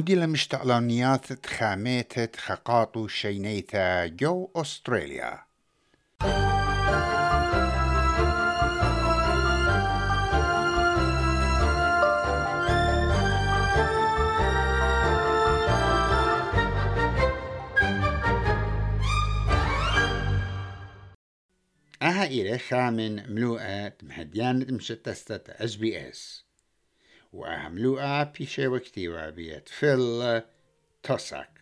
مودي مشتعلانيات خاميت خقاطو شينيتا جو أستراليا أها إلى خامن ملوءة مهديان مشتستة اس بي اس وأهملوءة بيشي وكتيوة بيت فيل توساك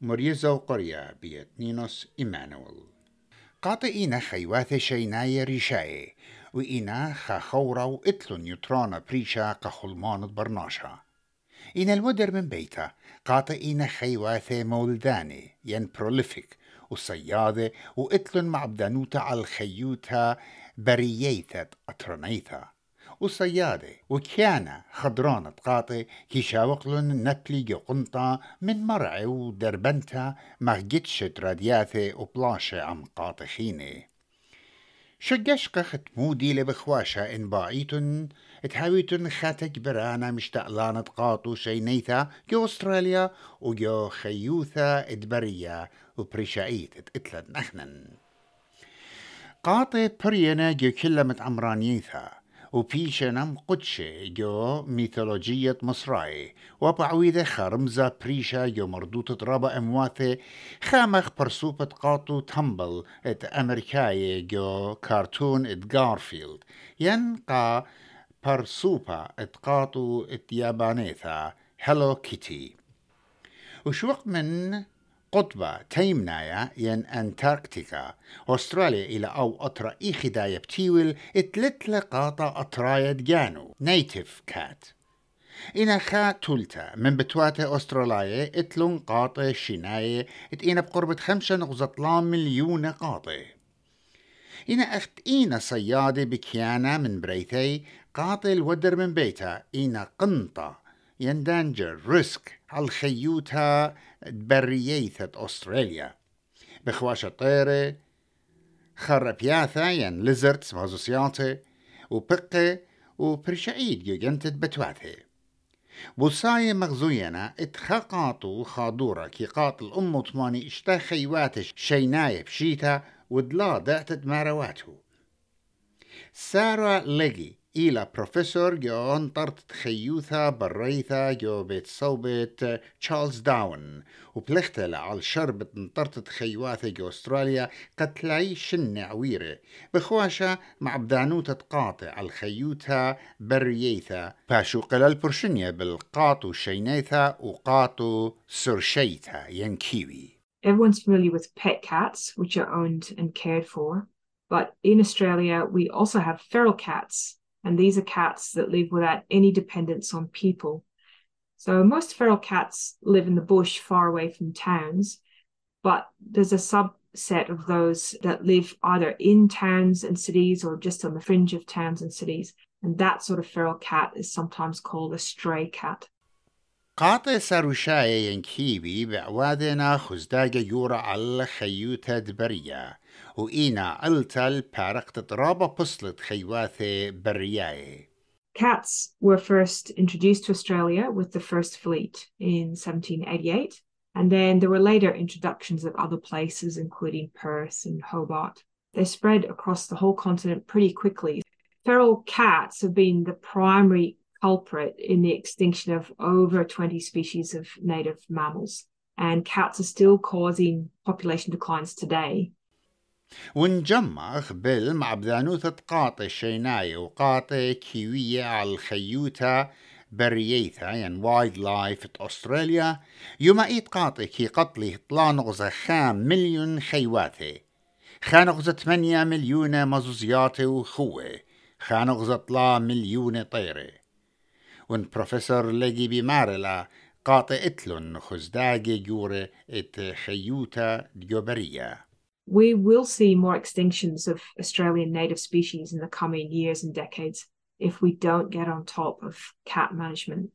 مريزو قرية بيت نينوس إيمانويل. قاطئين خيواث شيناي ريشاي وإنا خاخورا وإتلون يترانا بريشا قخلمان برناشا. إن الودر من بيتا قاطئين خيواث مولداني ين بروليفيك وصيادة وإتلن مع بدانوتا على الخيوتا برييثة أترنيثا وصيادة وكيانا خضرانة قاطي كيشاوقلن نبلي قنطة من مرعي ودربنتا مغجتشت رادياثي وبلاشة عم قاطخيني شقشقة ختمودي لبخواشة إن باعيتن؟ تحاويتن خاتك برانا مشتقلانة قاطو شينيثا جو أستراليا وجو خيوثا إدبرية وبريشايت اتلد نحنن قاطي برينا جو كلمة عمرانيثا وبيشنم قدشة جو ميثولوجية مصراي. وبعويدة خرمزة بريشا جو مردوطة رابا أمواثة خامخ برسوبة قاطو تمبل ات أمريكاي جو كارتون ات غارفيلد. ينقى برسوبة ات قاطو ات يابانيثا هلو كيتي. وشوق من قطبة تيمنايا ين أنتاركتيكا. أستراليا إلى أو أطرا إيخي دايا بتيول إتلت لقاطة أطرايا جانو نيتيف كات. إنا خا تولتا. من بتواتا أستراليا إتلون قاطة شناية اتينا بقربة خمسة نقطة مليون قاطة. إنا أخت إينا صيادة بكيانا من بريثي. قاطة الودر من بيتا. إينا قنطة. يندانجر ريسك على الخيوتها برييثة أستراليا. بخواشة طيرة خربياثة ين ليزردز مازوسياتي وبقة وبرشعيد يجنتت بتواثي بوصاية مغزوينا اتخاقاتو خادورة كي قاتل أمو تماني اشتا خيواتش شيناية بشيتا ودلا دعتت مارواتو. سارة لقي إلى بروفيسور جو أنطرت تخيوثا بريثا جو بيت صوبت تشارلز داون وبلختل على شربة انطرت تخيواثا جو أستراليا قتلاي شن عويرة. بخواشا مع بدانوتة قاطع على الخيوتها برييثا. باشو قلال برشنيا بالقاطو شينيثا وقاطو سرشيثا ينكيوي Everyone's familiar with pet cats, which are owned and cared for. But in Australia, we also have feral cats, and these are cats that live without any dependence on people. So most feral cats live in the bush far away from towns, but there's a subset of those that live either in towns and cities or just on the fringe of towns and cities. And that sort of feral cat is sometimes called a stray cat. قاطع ساروشايا ينكيبي بعوادنا خزداجة يورا على خيوتا دبريا وإينا ألتل بارقت ترابا بصلت خيواثي برياي Cats were first introduced to Australia with the first fleet in 1788, and then there were later introductions at other places, including Perth and Hobart. They spread across the whole continent pretty quickly. Feral cats have been the primary culprit in the extinction of over 20 species of native mammals, and cats are still causing population declines today. ونجمع خبل مع بدانوثة قاطع شيناية وقاطع كيوية على الخيوتة برييثا ين وايلد لايف أستراليا يوم إيت قاطع كي قتلي طلانغزة خام مليون خيواتي خانغزة 8 مليون مزوزياتي وخوة خانغزة طلا مليون طيرة ون بروفيسور لقي بمارلا قاطع اتلون خزداجي جورة ات خيوتا ديوبرية we will see more extinctions of Australian native species in the coming years and decades if we don't get on top of cat management.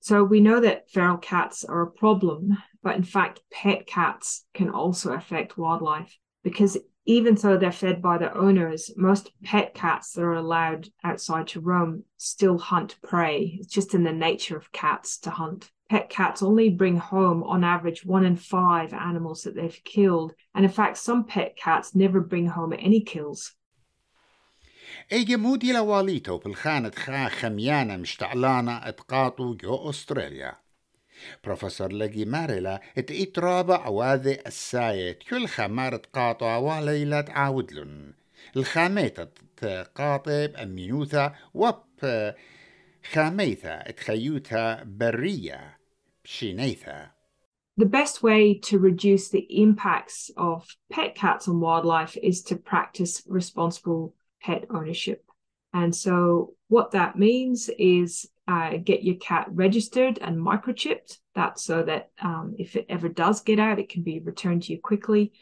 So we know that feral cats are a problem, but in fact, pet cats can also affect wildlife because even though they're fed by their owners, most pet cats that are allowed outside to roam still hunt prey. It's just in the nature of cats to hunt. pet cats only bring home, on average, one in five animals that they've killed. And in fact, some pet cats never bring home any kills. ايجي مودي لواليتو بالخانة خا خميانة مشتعلانة اتقاطو جو استراليا بروفيسور لقي ماريلا ات رابع عواذي السايت كل خمار تقاطو وليلة عاودلن الخاميت تقاطب أمينوثا وب خاميثا تخيوتها برية بشينيثا The best way to reduce the impacts of pet cats on wildlife is to practice responsible pet ownership. And so, what that means is uh, get your cat registered and microchipped. That's so that um, if it ever does get out, it can be returned to you quickly.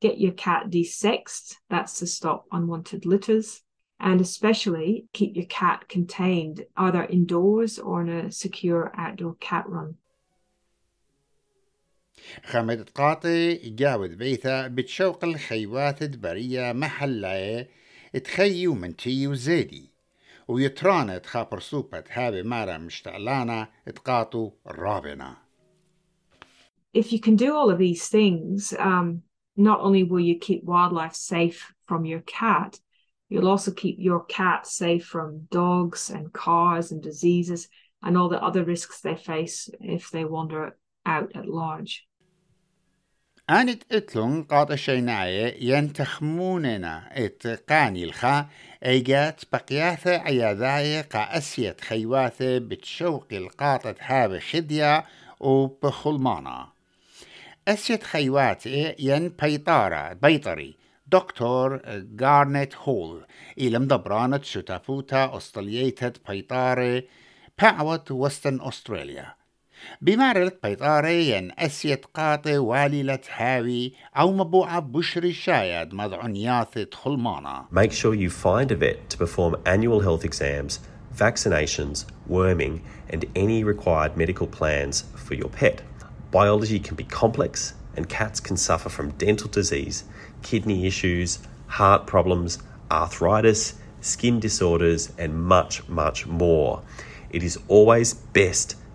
Get your cat desexed. That's to stop unwanted litters. And especially keep your cat contained either indoors or in a secure outdoor cat run. خمد قاطي جاود بيثا بتشوق الخيوات دبرية محلة تخيي ومنتي وزيدي ويترانا تخابر سوبة هابي مارا مشتعلانا تقاطو رابنا If you can do all of these things, um, not only will you keep wildlife safe from your cat, you'll also keep your cat safe from dogs and cars and diseases and all the other risks they face if they wander out at large. أنت إتلون قاط شيناية ينتخموننا. إت قاني الخا إيجات بقياثة عياذاية قا أسيت خيواثة بتشوق القاطة هاب خدية وبخلمانا. أسيت خيوات ين بيطارة بيطري. دكتور جارنيت هول. إلى مدبرانة شتافوتا أستراليتة بيطارة. باعوت وستن أستراليا. بمارلة بيطاريا أسيت قاطي والي هاوي أو مبوعة بشري شايد مضعنياثة خلمانا Make sure you find a vet to perform annual health exams, vaccinations, worming, and any required medical plans for your pet. Biology can be complex, and cats can suffer from dental disease, kidney issues, heart problems, arthritis, skin disorders, and much, much more. It is always best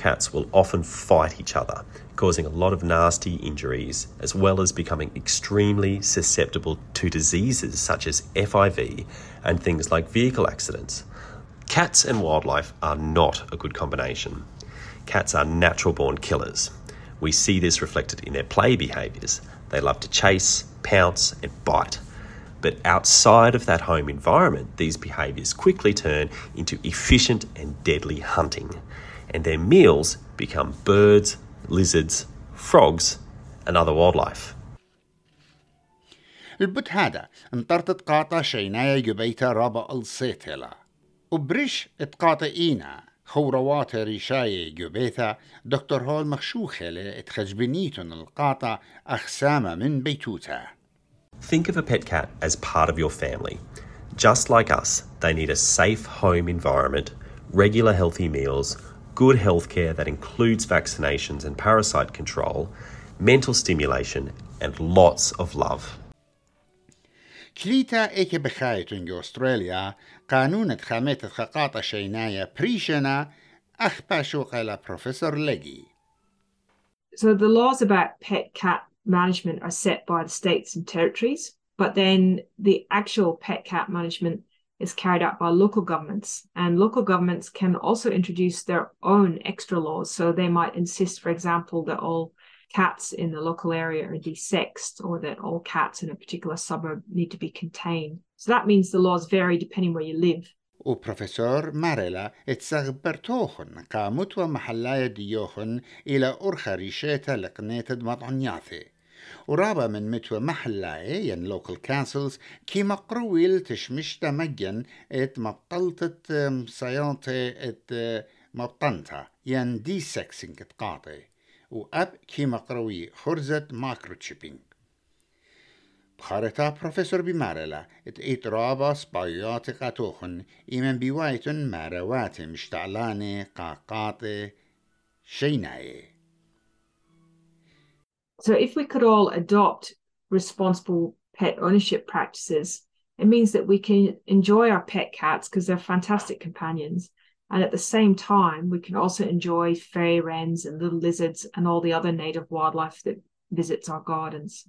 Cats will often fight each other, causing a lot of nasty injuries, as well as becoming extremely susceptible to diseases such as FIV and things like vehicle accidents. Cats and wildlife are not a good combination. Cats are natural born killers. We see this reflected in their play behaviours. They love to chase, pounce, and bite. But outside of that home environment, these behaviours quickly turn into efficient and deadly hunting and their meals become birds, lizards, frogs, and other wildlife. البت هذا انطرت قاطع شينايا جبيتا رابا السيتلا وبريش اتقاطئينا خوروات ريشاي جبيتا دكتور هول مخشوخة اتخجبنيتن القاطع أخسامة من بيتوتا Think of a pet cat as part of your family. Just like us, they need a safe home environment, regular healthy meals, good healthcare that includes vaccinations and parasite control, mental stimulation, and lots of love. كليتا إيكي بخايتون جو أستراليا قانون خامات خقاطة شينايا بريشنا أخباشو قال بروفيسور لجي So the laws about pet cat management are set by the states and territories, but then the actual pet cat management is carried out by local governments. And local governments can also introduce their own extra laws. So they might insist, for example, that all cats in the local area are desexed or that all cats in a particular suburb need to be contained. So that means the laws vary depending where you live. وبروفيسور ماريلا اتسغبرتوخن قامت ومحلايا ديوخن إلى أرخى ريشيتا لقنيت مطعنياثي ورابا من متوى محلاي ين لوكال كانسلز كي مقرويل تشمشتا مجن ات مبطلتت صيانتي ات مبطنتا ين دي سكسنج تقاطي وأب كي مقروي خرزت مايكرو تشيبينج خارتا بروفيسور بمارلا ات اترابا سبايات قاتوخن إيمن بوايتن ماروات مشتعلاني قاقات شيناي. So if we could all adopt responsible pet ownership practices, it means that we can enjoy our pet cats because they're fantastic companions. And at the same time, we can also enjoy fairy wrens and little lizards and all the other native wildlife that visits our gardens.